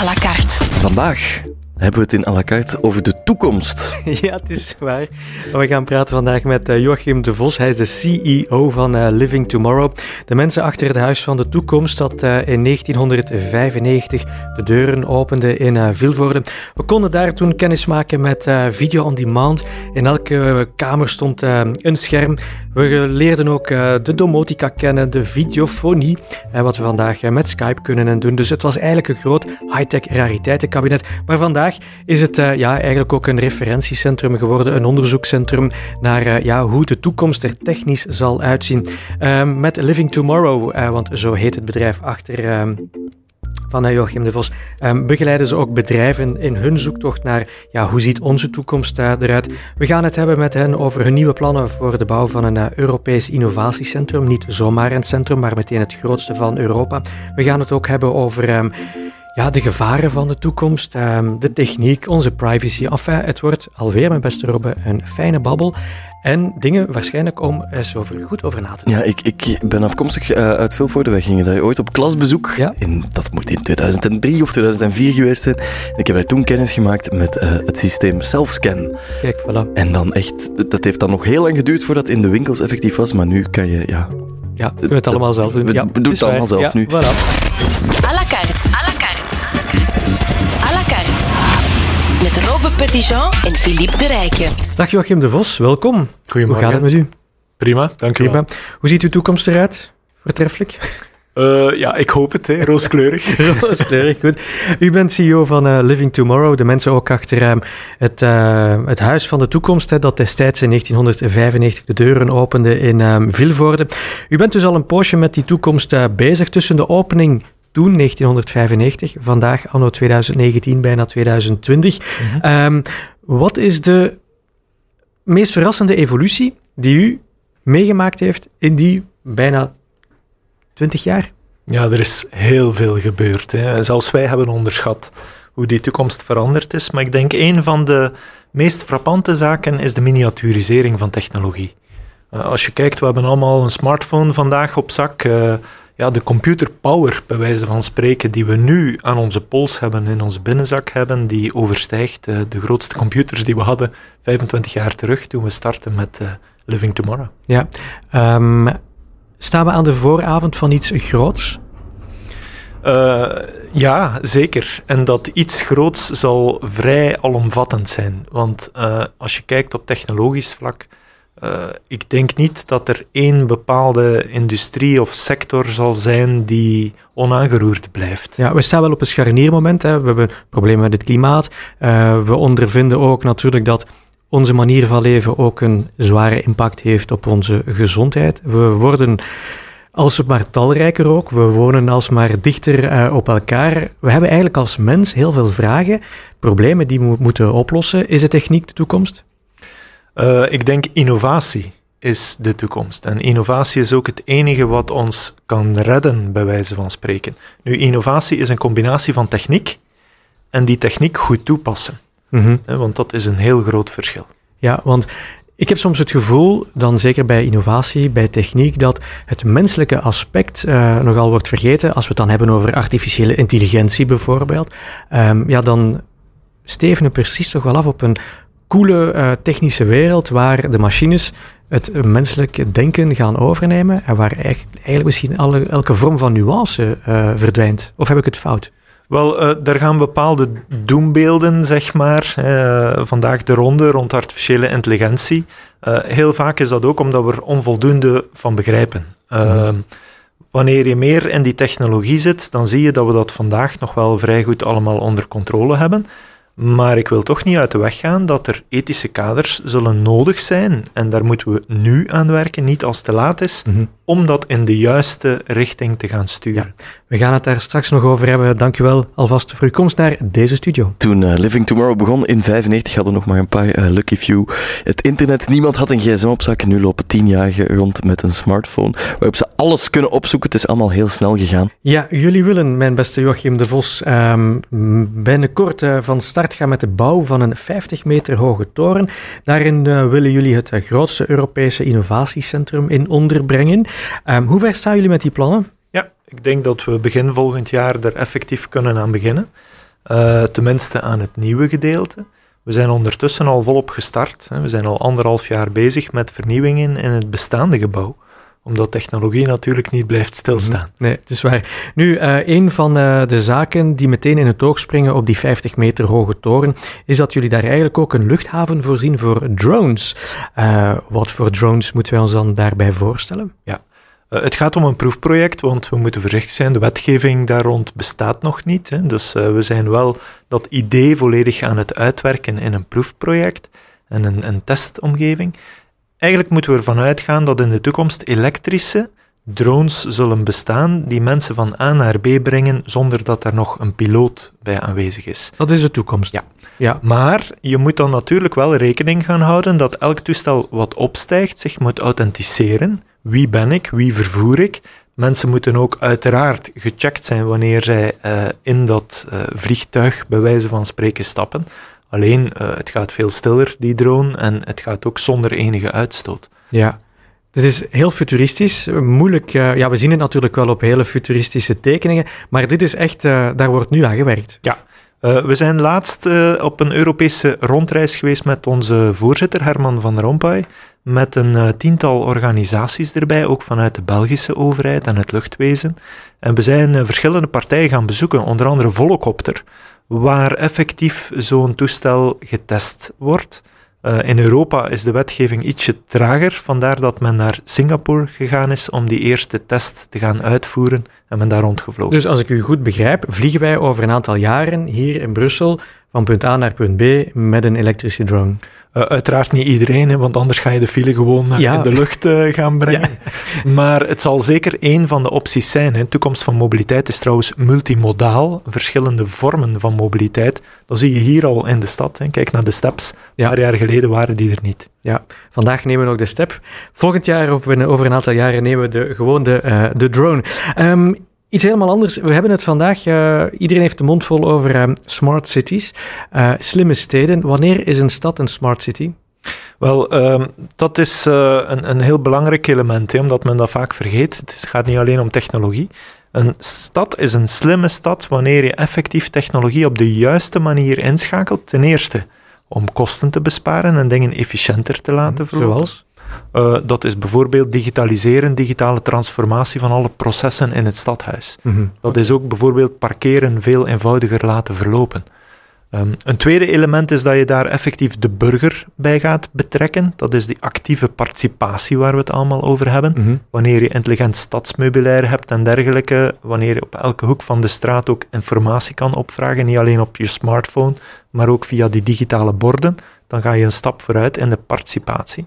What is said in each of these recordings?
à la carte. Vandaag hebben we het in à la carte over de toekomst. Ja, het is waar. We gaan praten vandaag met eh, Joachim de Vos. Hij is de CEO van eh, Living Tomorrow. De mensen achter het Huis van de Toekomst dat eh, in 1995 de deuren opende in Vilvoorde. We konden daar toen kennis maken met video on demand. In elke kamer stond een scherm. We leerden ook de domotica kennen, de videofonie, wat we vandaag met Skype kunnen doen. Dus het was eigenlijk een groot high-tech rariteitenkabinet. Maar vandaag is het ja, eigenlijk ook een referentiecentrum geworden, een onderzoekscentrum naar uh, ja, hoe de toekomst er technisch zal uitzien. Uh, met Living Tomorrow, uh, want zo heet het bedrijf achter ehm, van Joachim de Vos, um, begeleiden ze ook bedrijven in hun zoektocht naar ja, hoe ziet onze toekomst uh, eruit. We gaan het hebben met hen over hun nieuwe plannen voor de bouw van een Europees innovatiecentrum. Niet zomaar een centrum, maar meteen het grootste van Europa. We gaan het ook hebben over ja, de gevaren van de toekomst, um, de techniek, onze privacy. Enfin, het wordt alweer, mijn beste Robbe, een fijne babbel. En dingen waarschijnlijk om eens over, goed over na te denken. Ja, ik, ik ben afkomstig uh, uit Vilvoorde. Wij gingen daar ooit op klasbezoek. Ja? In, dat moet in 2003 of 2004 geweest zijn. ik heb daar toen kennis gemaakt met uh, het systeem Selfscan. Kijk, voilà. En dan echt, dat heeft dan nog heel lang geduurd voordat het in de winkels effectief was. Maar nu kan je, ja... Ja, we het allemaal zelf doen. Ja, we doen het allemaal zelf ja, nu. Voilà. À la carte. Robbe Petitjean en Philippe de Rijken. Dag Joachim de Vos, welkom. Goedemorgen. Hoe gaat het met u? Prima, dank u Prima. wel. Hoe ziet uw toekomst eruit? Voortreffelijk? Uh, ja, ik hoop het, hè. rooskleurig. rooskleurig, goed. U bent CEO van uh, Living Tomorrow, de mensen ook achter uh, het, het Huis van de Toekomst, hè, dat destijds in 1995 de deuren opende in um, Vilvoorde. U bent dus al een poosje met die toekomst bezig tussen de opening toen, 1995, vandaag anno 2019, bijna 2020. Mm-hmm. Um, wat is de meest verrassende evolutie die u meegemaakt heeft in die bijna 20 jaar? Ja, er is heel veel gebeurd. Hè. Zelfs wij hebben onderschat hoe die toekomst veranderd is. Maar ik denk een van de meest frappante zaken is de miniaturisering van technologie. Uh, als je kijkt, we hebben allemaal een smartphone vandaag op zak. Uh, ja, de computerpower, bij wijze van spreken, die we nu aan onze pols hebben, in onze binnenzak hebben, die overstijgt uh, de grootste computers die we hadden 25 jaar terug toen we startten met Living Tomorrow. Ja, um, staan we aan de vooravond van iets groots? Uh, ja, zeker. En dat iets groots zal vrij alomvattend zijn. Want als je kijkt op technologisch vlak, uh, ik denk niet dat er één bepaalde industrie of sector zal zijn die onaangeroerd blijft. Ja, we staan wel op een scharniermoment. Hè. We hebben problemen met het klimaat. we ondervinden ook natuurlijk dat onze manier van leven ook een zware impact heeft op onze gezondheid. We worden alsmaar talrijker ook. We wonen alsmaar dichter uh, op elkaar. We hebben eigenlijk als mens heel veel vragen, problemen die we moeten oplossen. Is de techniek de toekomst? Uh, ik denk innovatie is de toekomst. En innovatie is ook het enige wat ons kan redden, bij wijze van spreken. Nu, innovatie is een combinatie van techniek en die techniek goed toepassen. Mm-hmm. Want dat is een heel groot verschil. Ja, want ik heb soms het gevoel, dan zeker bij innovatie, bij techniek, dat het menselijke aspect uh, nogal wordt vergeten. Als we het dan hebben over artificiële intelligentie bijvoorbeeld, um, ja, dan steven we precies toch wel af op een coole uh, technische wereld waar de machines het menselijke denken gaan overnemen en waar eigenlijk, eigenlijk misschien alle, elke vorm van nuance uh, verdwijnt. Of heb ik het fout? Wel, uh, daar gaan bepaalde doembeelden, zeg maar, uh, vandaag de ronde rond artificiële intelligentie. Uh, heel vaak is dat ook omdat we er onvoldoende van begrijpen. Mm. Wanneer je meer in die technologie zit, dan zie je dat we dat vandaag nog wel vrij goed allemaal onder controle hebben. Maar ik wil toch niet uit de weg gaan dat er ethische kaders zullen nodig zijn. En daar moeten we nu aan werken, niet als het te laat is, mm-hmm. om dat in de juiste richting te gaan sturen. Ja, we gaan het daar straks nog over hebben. Dankjewel alvast voor uw komst naar deze studio. Toen uh, Living Tomorrow begon in 95 hadden nog maar een paar uh, lucky few het internet. Niemand had een gsm op zak. Nu lopen tienjarigen rond met een smartphone waarop ze alles kunnen opzoeken. Het is allemaal heel snel gegaan. Ja, jullie willen, mijn beste Joachim de Vos, um, binnenkort uh, van start gaan met de bouw van een 50 meter hoge toren. Daarin willen jullie het grootste Europese innovatiecentrum in onderbrengen. Um, hoe ver staan jullie met die plannen? Ik denk dat we begin volgend jaar er effectief kunnen aan beginnen. uh, tenminste aan het nieuwe gedeelte. We zijn ondertussen al volop gestart. Hè. We zijn al anderhalf jaar bezig met vernieuwingen in het bestaande gebouw omdat technologie natuurlijk niet blijft stilstaan. Nee, het is waar. Nu, uh, een van uh, de zaken die meteen in het oog springen op die 50 meter hoge toren, is dat jullie daar eigenlijk ook een luchthaven voorzien voor drones. Uh, wat voor drones moeten wij ons dan daarbij voorstellen? Ja, uh, het gaat om een proefproject, want we moeten voorzichtig zijn. De wetgeving daar rond bestaat nog niet. Hè. Dus uh, we zijn wel dat idee volledig aan het uitwerken in een proefproject en een, een testomgeving. Eigenlijk moeten we ervan uitgaan dat in de toekomst elektrische drones zullen bestaan die mensen van A naar B brengen zonder dat er nog een piloot bij aanwezig is. Dat is de toekomst. Ja. ja. Maar je moet dan natuurlijk wel rekening gaan houden dat elk toestel wat opstijgt zich moet authenticeren. Wie ben ik? Wie vervoer ik? Mensen moeten ook uiteraard gecheckt zijn wanneer zij uh, in dat uh, vliegtuig, bij wijze van spreken, stappen. Alleen, uh, het gaat veel stiller, die drone, en het gaat ook zonder enige uitstoot. Ja, het is heel futuristisch, moeilijk. Uh, ja, we zien het natuurlijk wel op hele futuristische tekeningen, maar dit is echt, uh, daar wordt nu aan gewerkt. Ja, uh, we zijn laatst op een Europese rondreis geweest met onze voorzitter Herman van Rompuy, met een tiental organisaties erbij, ook vanuit de Belgische overheid en het luchtwezen. En we zijn verschillende partijen gaan bezoeken, onder andere Volocopter, waar effectief zo'n toestel getest wordt. Uh, in Europa is de wetgeving ietsje trager, vandaar dat men naar Singapore gegaan is om die eerste test te gaan uitvoeren en men daar rondgevlogen. Dus als ik u goed begrijp, vliegen wij over een aantal jaren hier in Brussel van punt A naar punt B met een elektrische drone? Uh, uiteraard niet iedereen, hè, want anders ga je de file gewoon ja. in de lucht uh, gaan brengen. Ja. Maar het zal zeker één van de opties zijn. Hè. De toekomst van mobiliteit is trouwens multimodaal, verschillende vormen van mobiliteit. Dat zie je hier al in de stad. Hè. Kijk naar de steps. Ja. Een paar jaar geleden waren die er niet. Ja, vandaag nemen we nog de step. Volgend jaar of over een aantal jaren nemen we de, gewoon de, de drone. Um, Iets helemaal anders. We hebben het vandaag, uh, iedereen heeft de mond vol over uh, smart cities, uh, slimme steden. Wanneer is een stad een smart city? Wel, um, dat is een, een, heel belangrijk element, hè, omdat men dat vaak vergeet. Het gaat niet alleen om technologie. Een stad is een slimme stad wanneer je effectief technologie op de juiste manier inschakelt. Ten eerste om kosten te besparen en dingen efficiënter te laten verlopen. Zoals? Uh, dat is bijvoorbeeld digitaliseren, digitale transformatie van alle processen in het stadhuis. Mm -hmm. Dat is ook bijvoorbeeld parkeren veel eenvoudiger laten verlopen. Um, een tweede element is dat je daar effectief de burger bij gaat betrekken. Dat is die actieve participatie waar we het allemaal over hebben. Mm -hmm. Wanneer je intelligent stadsmeubilair hebt en dergelijke, wanneer je op elke hoek van de straat ook informatie kan opvragen, niet alleen op je smartphone, maar ook via die digitale borden, dan ga je een stap vooruit in de participatie.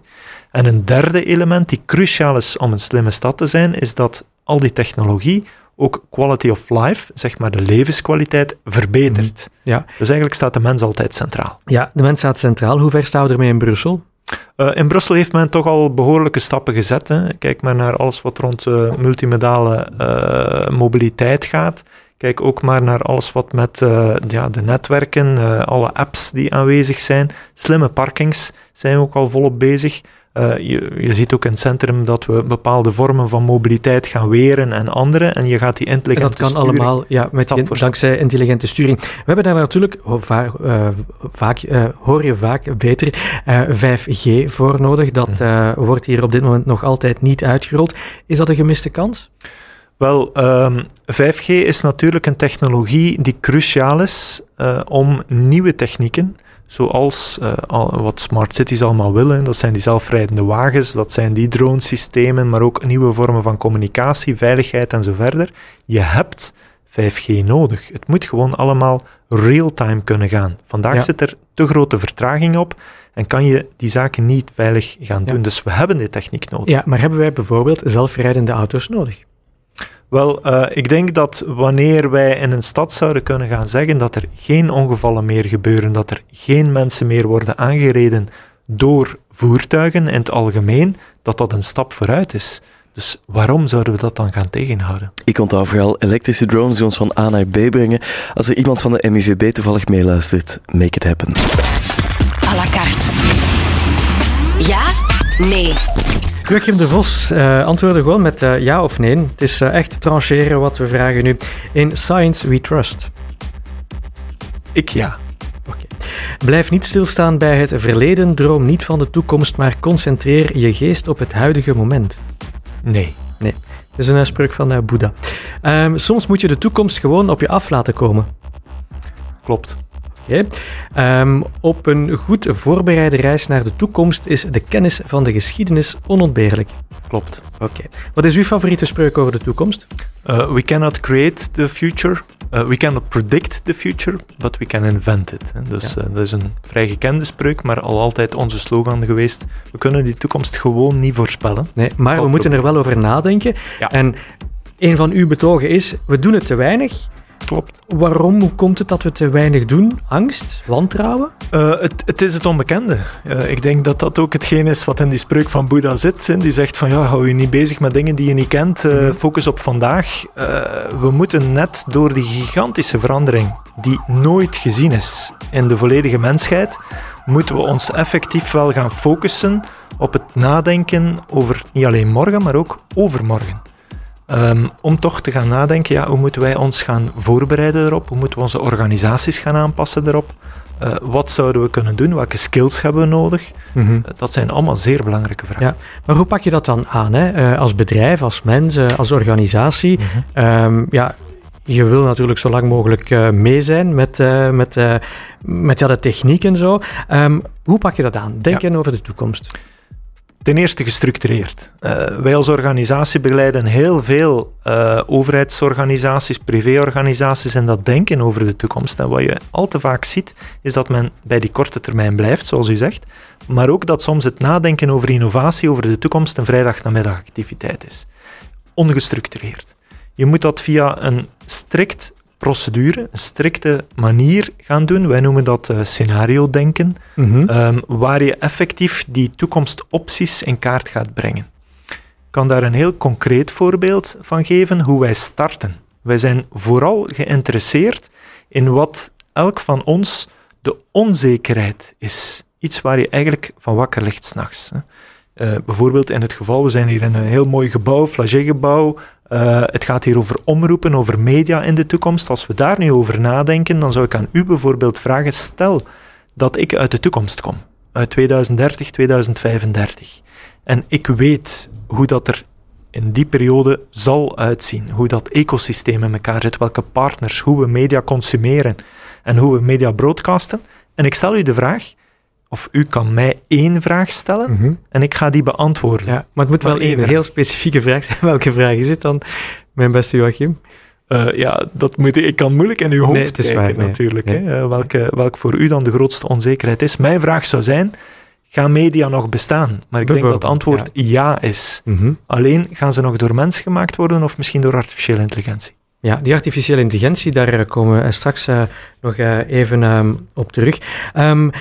En een derde element die cruciaal is om een slimme stad te zijn, is dat al die technologie ook quality of life, zeg maar de levenskwaliteit, verbetert. Ja. Dus eigenlijk staat de mens altijd centraal. Ja, de mens staat centraal. Hoe ver staan we ermee in Brussel? Uh, in Brussel heeft men toch al behoorlijke stappen gezet. Hè. Kijk maar naar alles wat rond uh, multimodale uh, mobiliteit gaat. Kijk ook maar naar alles wat met ja, de netwerken, alle apps die aanwezig zijn. Slimme parkings zijn we ook al volop bezig. Uh, je, je, ziet ook in het centrum dat we bepaalde vormen van mobiliteit gaan weren en andere. En je gaat die intelligente sturing... Dat kan allemaal, ja, met die, dankzij intelligente sturing. We hebben daar natuurlijk, vaak, uh, vaak uh, hoor je vaak beter, 5G voor nodig. Dat mhm. wordt hier op dit moment nog altijd niet uitgerold. Is dat een gemiste kans? Wel, um, ehm, 5G is natuurlijk een technologie die cruciaal is om nieuwe technieken zoals uh, al, wat smart cities allemaal willen. Dat zijn die zelfrijdende wagens, dat zijn die dronesystemen, maar ook nieuwe vormen van communicatie, veiligheid en zo verder. Je hebt 5G nodig. Het moet gewoon allemaal real-time kunnen gaan. Vandaag ja. zit er te grote vertraging op en kan je die zaken niet veilig gaan doen. Dus we hebben die techniek nodig. Ja, maar hebben wij bijvoorbeeld zelfrijdende auto's nodig? Wel, uh, ik denk dat wanneer wij in een stad zouden kunnen gaan zeggen dat er geen ongevallen meer gebeuren, dat er geen mensen meer worden aangereden door voertuigen in het algemeen, dat dat een stap vooruit is. Dus waarom zouden we dat dan gaan tegenhouden? Ik onthoud vooral elektrische drones die ons van A naar B brengen. Als er iemand van de MIVB toevallig meeluistert, make it happen. À la carte. Ja? Nee. Joachim de Vos uh, antwoordde gewoon met uh, ja of nee. Het is uh, echt trancheren wat we vragen nu. In Science We Trust. Ik ja. Blijf niet stilstaan bij het verleden, droom niet van de toekomst, maar concentreer je geest op het huidige moment. Nee. Nee, dat is een spreuk van Boeddha. Um, soms moet je de toekomst gewoon op je af laten komen. Klopt. Um, op een goed voorbereide reis naar de toekomst is de kennis van de geschiedenis onontbeerlijk. Klopt. Oké. Okay. Wat is uw favoriete spreuk over de toekomst? Uh, we cannot create the future. Uh, we cannot predict the future, but we can invent it. Dus ja. uh, dat is een vrij gekende spreuk, maar al altijd onze slogan geweest. We kunnen die toekomst gewoon niet voorspellen. Nee, maar Wat we moeten er wel over nadenken. Ja. En een van uw betogen is, we doen het te weinig. Klopt. Waarom? Hoe komt het dat we te weinig doen? Angst? Wantrouwen? Uh, het, het, is het onbekende. Uh, ik denk dat dat ook hetgeen is wat in die spreuk van Boeddha zit. Die zegt van ja, hou je niet bezig met dingen die je niet kent. Uh, mm-hmm. Focus op vandaag. we moeten net door die gigantische verandering die nooit gezien is in de volledige mensheid, moeten we ons effectief wel gaan focussen op het nadenken over niet alleen morgen, maar ook overmorgen. Um, om toch te gaan nadenken, ja, hoe moeten wij ons gaan voorbereiden erop? Hoe moeten we onze organisaties gaan aanpassen erop? Uh, wat zouden we kunnen doen? Welke skills hebben we nodig? Mm -hmm. uh, dat zijn allemaal zeer belangrijke vragen. Ja, maar hoe pak je dat dan aan? Hè? Uh, als bedrijf, als mens, als organisatie? Mm -hmm. um, ja, je wil natuurlijk zo lang mogelijk mee zijn met, met, met ja, de techniek en zo. Um, hoe pak je dat aan? Denken ja. over de toekomst. Ten eerste gestructureerd. Uh, wij als organisatie begeleiden heel veel uh, overheidsorganisaties, privéorganisaties en dat denken over de toekomst. En wat je al te vaak ziet, is dat men bij die korte termijn blijft, zoals u zegt, maar ook dat soms het nadenken over innovatie, over de toekomst, een vrijdagnamiddagactiviteit is. Ongestructureerd. Je moet dat via een strikt procedure, een strikte manier gaan doen. Wij noemen dat uh, scenario-denken, mm -hmm. um, waar je effectief die toekomstopties in kaart gaat brengen. Ik kan daar een heel concreet voorbeeld van geven hoe wij starten. Wij zijn vooral geïnteresseerd in wat elk van ons de onzekerheid is. Iets waar je eigenlijk van wakker ligt s'nachts. Uh, bijvoorbeeld in het geval, we zijn hier in een heel mooi gebouw, flagé-gebouw. Uh, het gaat hier over omroepen, over media in de toekomst. Als we daar nu over nadenken, dan zou ik aan u bijvoorbeeld vragen: stel dat ik uit de toekomst kom, uit 2030, 2035. En ik weet hoe dat er in die periode zal uitzien, hoe dat ecosysteem in elkaar zit, welke partners, hoe we media consumeren en hoe we media broadcasten. En ik stel u de vraag: of u kan mij één vraag stellen mm -hmm. en ik ga die beantwoorden. Ja, maar het moet maar wel één een heel specifieke vraag zijn. Welke vraag is het dan, mijn beste Joachim? Uh, ja, dat moet, ik kan moeilijk in uw hoofd nee, het is kijken waar, nee. natuurlijk. Nee. Hè? Uh, welke, welk voor u dan de grootste onzekerheid is. Mijn vraag zou zijn, gaan media nog bestaan? Maar ik denk dat het antwoord ja, ja is. Mm -hmm. Alleen, gaan ze nog door mens gemaakt worden of misschien door artificiële intelligentie? Ja, die artificiële intelligentie, daar komen we straks uh, nog even um, op terug. Um,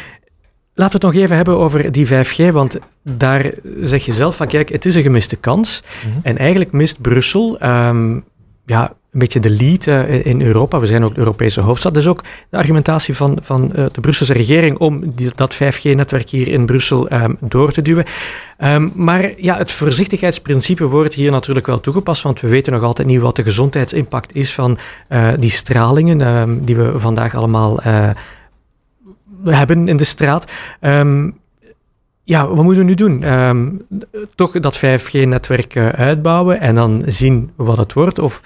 Laten we het nog even hebben over die 5G, want daar zeg je zelf van kijk, het is een gemiste kans. Mm -hmm. En eigenlijk mist Brussel um, ja, een beetje de lead uh, in Europa. We zijn ook de Europese hoofdstad. Dus ook de argumentatie van, van uh, de Brusselse regering om die, dat 5G-netwerk hier in Brussel um, door te duwen. Um, maar ja, het voorzichtigheidsprincipe wordt hier natuurlijk wel toegepast, want we weten nog altijd niet wat de gezondheidsimpact is van uh, die stralingen die we vandaag allemaal hebben in de straat. Um, ja, wat moeten we nu doen? Um, toch dat 5G-netwerk uh, uitbouwen en dan zien wat het wordt? Of...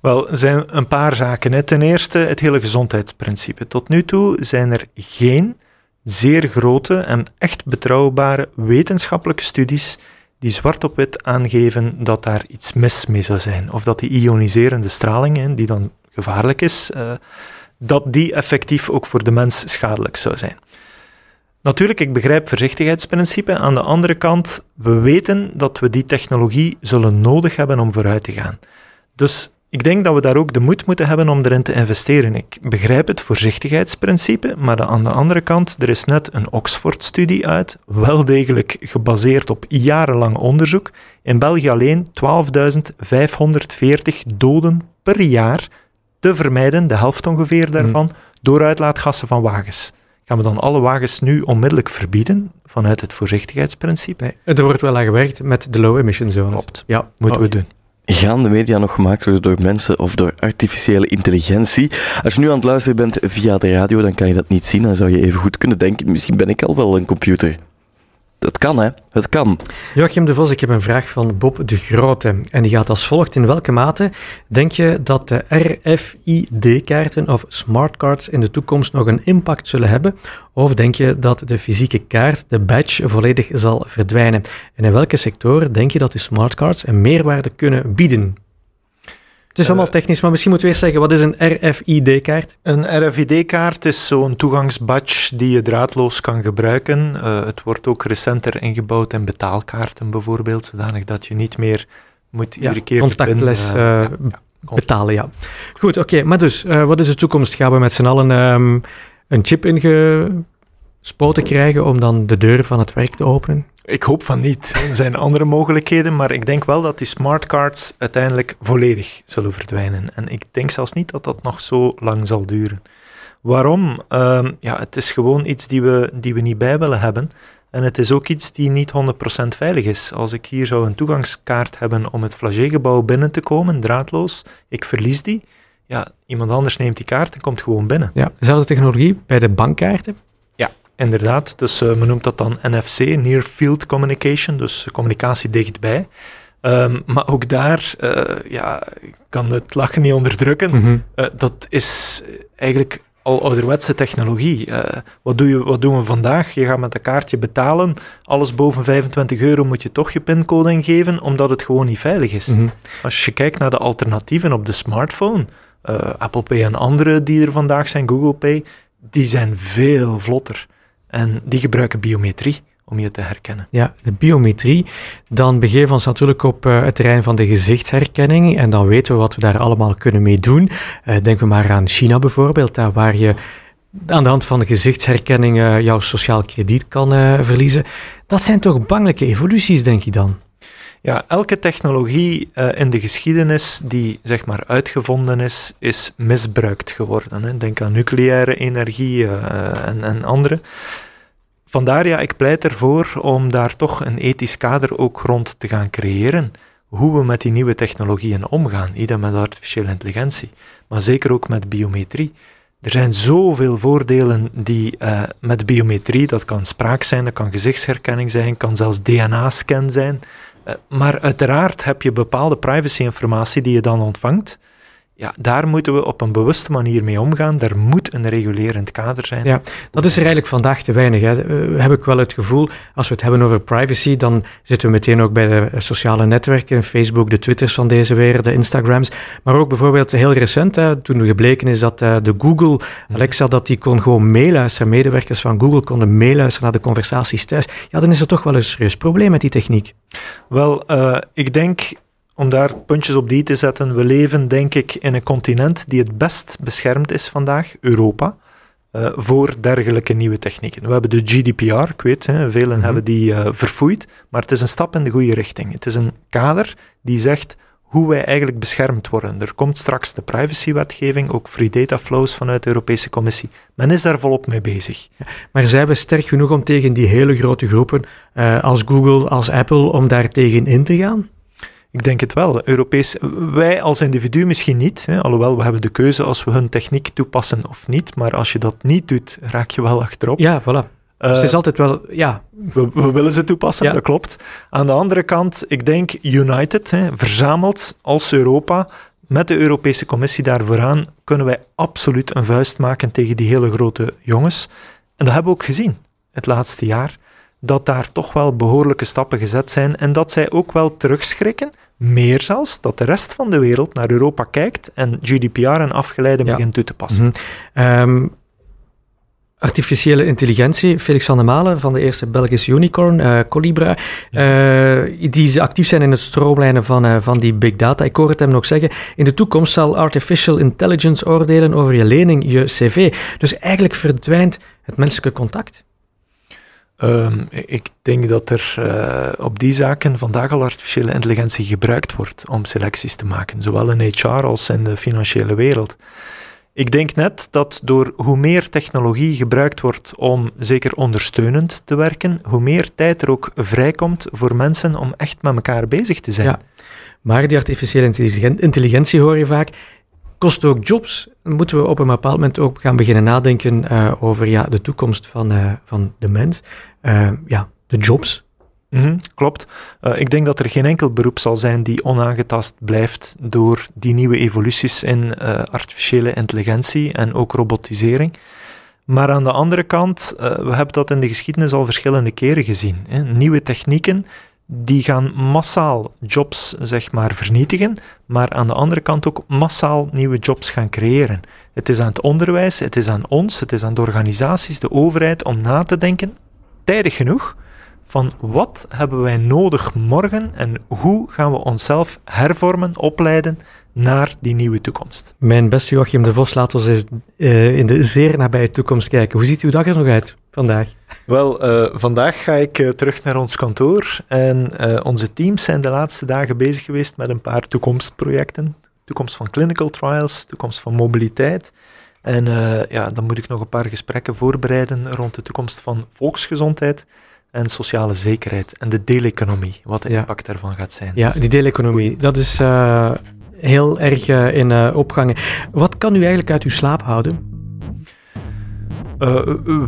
Wel, er zijn een paar zaken. Hè. Ten eerste het hele gezondheidsprincipe. Tot nu toe zijn er geen zeer grote en echt betrouwbare wetenschappelijke studies die zwart op wit aangeven dat daar iets mis mee zou zijn. Of dat die ioniserende straling, die dan gevaarlijk is, uh, dat die effectief ook voor de mens schadelijk zou zijn. Natuurlijk, ik begrijp voorzichtigheidsprincipe. Aan de andere kant, we weten dat we die technologie zullen nodig hebben om vooruit te gaan. Dus ik denk dat we daar ook de moed moeten hebben om erin te investeren. Ik begrijp het voorzichtigheidsprincipe, maar aan de andere kant, er is net een Oxford-studie uit, wel degelijk gebaseerd op jarenlang onderzoek. In België alleen 12.540 doden per jaar te vermijden, de helft ongeveer daarvan, mm. door uitlaatgassen van wagens. Gaan we dan alle wagens nu onmiddellijk verbieden vanuit het voorzichtigheidsprincipe? Nee, er wordt wel aan gewerkt met de low emission zones. Klopt, ja. moeten we doen. Gaan de media nog gemaakt worden door mensen of door artificiële intelligentie? Als je nu aan het luisteren bent via de radio, dan kan je dat niet zien. Dan zou je even goed kunnen denken, misschien ben ik al wel een computer. Het kan, hè? Het kan. Joachim de Vos, ik heb een vraag van Bob de Grote. En die gaat als volgt. In welke mate denk je dat de RFID-kaarten of smartcards in de toekomst nog een impact zullen hebben? Of denk je dat de fysieke kaart, de badge, volledig zal verdwijnen? En in welke sectoren denk je dat die smartcards een meerwaarde kunnen bieden? Het is allemaal technisch, maar misschien moeten we eerst zeggen, wat is een RFID-kaart? Een RFID-kaart is zo'n toegangsbadge die je draadloos kan gebruiken. Uh, het wordt ook recenter ingebouwd in betaalkaarten bijvoorbeeld, zodanig dat je niet meer moet iedere keer... Contactless uh, ja, ja, betalen, ja. Goed, oké, okay, maar dus, wat is de toekomst? Gaan we met z'n allen um, een chip ingespoten krijgen om dan de deur van het werk te openen? Ik hoop van niet. Er zijn andere mogelijkheden, maar ik denk wel dat die smartcards uiteindelijk volledig zullen verdwijnen. En ik denk zelfs niet dat dat nog zo lang zal duren. Waarom? Um, ja, het is gewoon iets die we, die we niet bij willen hebben. En het is ook iets die niet 100% veilig is. Als ik hier zou een toegangskaart hebben om het Flagey-gebouw binnen te komen, draadloos, ik verlies die. Ja, iemand anders neemt die kaart en komt gewoon binnen. Ja, dezelfde technologie bij de bankkaarten. Inderdaad, dus uh, men noemt dat dan NFC, Near Field Communication, dus communicatie dichtbij. Um, maar ook daar, uh, ja, ik kan het lachen niet onderdrukken. Mm -hmm. uh, dat is eigenlijk al ouderwetse technologie. wat, doe je, wat doen we vandaag? Je gaat met een kaartje betalen. Alles boven 25 euro moet je toch je pincode ingeven, omdat het gewoon niet veilig is. Mm -hmm. Als je kijkt naar de alternatieven op de smartphone, Apple Pay en andere die er vandaag zijn, Google Pay, die zijn veel vlotter. En die gebruiken biometrie om je te herkennen. Ja, de biometrie. Dan begeven we ons natuurlijk op uh, het terrein van de gezichtsherkenning. En dan weten we wat we daar allemaal kunnen mee doen. Uh, denken we maar aan China bijvoorbeeld, daar waar je aan de hand van de gezichtsherkenning uh, jouw sociaal krediet kan verliezen. Dat zijn toch bangelijke evoluties, denk je dan? Ja, elke technologie uh, in de geschiedenis die zeg maar uitgevonden is, is misbruikt geworden. Hè. Denk aan nucleaire energie uh, en, en andere. Vandaar ja, ik pleit ervoor om daar toch een ethisch kader ook rond te gaan creëren. Hoe we met die nieuwe technologieën omgaan. Niet met artificiële intelligentie, maar zeker ook met biometrie. Er zijn zoveel voordelen die uh, met biometrie, dat kan spraak zijn, dat kan gezichtsherkenning zijn, kan zelfs DNA-scan zijn. Uh, maar uiteraard heb je bepaalde privacy-informatie die je dan ontvangt, ja, daar moeten we op een bewuste manier mee omgaan. Daar moet een regulerend kader zijn. Ja, dat is er eigenlijk vandaag te weinig. Hè. Uh, heb ik wel het gevoel, als we het hebben over privacy, dan zitten we meteen ook bij de sociale netwerken, Facebook, de Twitters van deze wereld, de Instagrams. Maar ook bijvoorbeeld heel recent, hè, toen gebleken is dat uh, de Google, Alexa, dat die kon gewoon meeluisteren. Medewerkers van Google konden meeluisteren naar de conversaties thuis. Ja, dan is er toch wel een serieus probleem met die techniek. Wel, uh, ik denk om daar puntjes op die te zetten, we leven denk ik in een continent die het best beschermd is vandaag, Europa, uh, voor dergelijke nieuwe technieken. We hebben de GDPR, ik weet, hè, velen mm -hmm. hebben die uh, verfoeid, maar het is een stap in de goede richting. Het is een kader die zegt hoe wij eigenlijk beschermd worden. Er komt straks de privacywetgeving, ook free data flows vanuit de Europese Commissie. Men is daar volop mee bezig. Maar zijn we sterk genoeg om tegen die hele grote groepen uh, als Google, als Apple, om daar tegen in te gaan? Ik denk het wel. Europees, wij als individu misschien niet, hè, alhoewel we hebben de keuze als we hun techniek toepassen of niet, maar als je dat niet doet, raak je wel achterop. Ja, voilà. Uh, dus het is altijd wel, ja. We, we willen ze toepassen, ja. dat klopt. Aan de andere kant, ik denk United, hè, verzameld als Europa, met de Europese Commissie daar vooraan, kunnen wij absoluut een vuist maken tegen die hele grote jongens. En dat hebben we ook gezien het laatste jaar, dat daar toch wel behoorlijke stappen gezet zijn en dat zij ook wel terugschrikken meer zelfs, dat de rest van de wereld naar Europa kijkt en GDPR en afgeleide ja. begint toe te passen. Mm -hmm. um, artificiële intelligentie, Felix van der Malen van de eerste Belgische unicorn, uh, Colibra, uh, die actief zijn in het stroomlijnen van, uh, van die big data. Ik hoor het hem nog zeggen, in de toekomst zal artificial intelligence oordelen over je lening, je cv. Dus eigenlijk verdwijnt het menselijke contact. Um, ik denk dat er uh, op die zaken vandaag al artificiële intelligentie gebruikt wordt om selecties te maken, zowel in HR als in de financiële wereld. Ik denk net dat door hoe meer technologie gebruikt wordt om zeker ondersteunend te werken, hoe meer tijd er ook vrijkomt voor mensen om echt met elkaar bezig te zijn. Maar die artificiële intelligentie hoor je vaak, kost ook jobs. Moeten we op een bepaald moment ook gaan beginnen nadenken uh, over ja, de toekomst van, uh, van de mens. Uh, ja, de jobs. -hmm, klopt. ik denk dat er geen enkel beroep zal zijn die onaangetast blijft door die nieuwe evoluties in artificiële intelligentie en ook robotisering. Maar aan de andere kant, we hebben dat in de geschiedenis al verschillende keren gezien. Hè. Nieuwe technieken die gaan massaal jobs zeg maar, vernietigen, maar aan de andere kant ook massaal nieuwe jobs gaan creëren. Het is aan het onderwijs, het is aan ons, het is aan de organisaties, de overheid om na te denken, tijdig genoeg, van wat hebben wij nodig morgen en hoe gaan we onszelf hervormen, opleiden naar die nieuwe toekomst. Mijn beste Joachim de Vos, laat ons eens uh, in de zeer nabije toekomst kijken. Hoe ziet uw dag er nog uit vandaag? Wel, uh, vandaag ga ik uh, terug naar ons kantoor en onze teams zijn de laatste dagen bezig geweest met een paar toekomstprojecten. Toekomst van clinical trials, toekomst van mobiliteit. En ja, dan moet ik nog een paar gesprekken voorbereiden rond de toekomst van volksgezondheid en sociale zekerheid en de deeleconomie, wat de ja. impact daarvan gaat zijn. Ja, die deeleconomie, dat is uh, heel erg uh, in uh, opgang. Wat kan u eigenlijk uit uw slaap houden?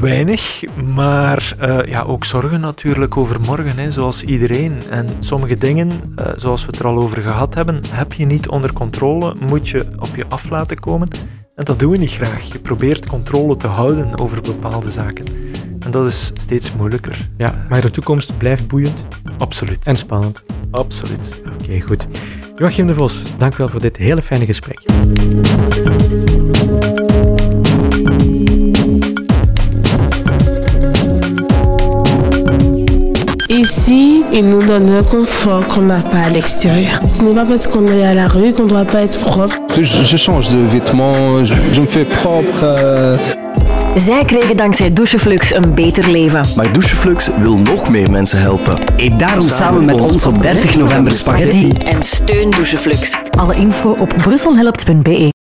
weinig, maar ja, ook zorgen natuurlijk over morgen, hè, zoals iedereen. En sommige dingen, zoals we het er al over gehad hebben, heb je niet onder controle, moet je op je af laten komen. En dat doen we niet graag. Je probeert controle te houden over bepaalde zaken. En dat is steeds moeilijker. Ja, maar de toekomst blijft boeiend. Absoluut. En spannend. Absoluut. Oké, okay, goed. Joachim de Vos, dank u wel voor dit hele fijne gesprek. Ici, ils nous donnent le confort qu'on n'a pas à l'extérieur. Ce n'est pas parce qu'on est à la rue qu'on ne doit pas être propre. Je, je change de vêtements, je, je me fais propre. Euh... Zij kregen dankzij Doucheflux een beter leven. Maar Doucheflux wil nog meer mensen helpen. Eet daarom samen, samen met ons op 30 november spaghetti. En steun Doucheflux. Alle info op brusselhelpt.be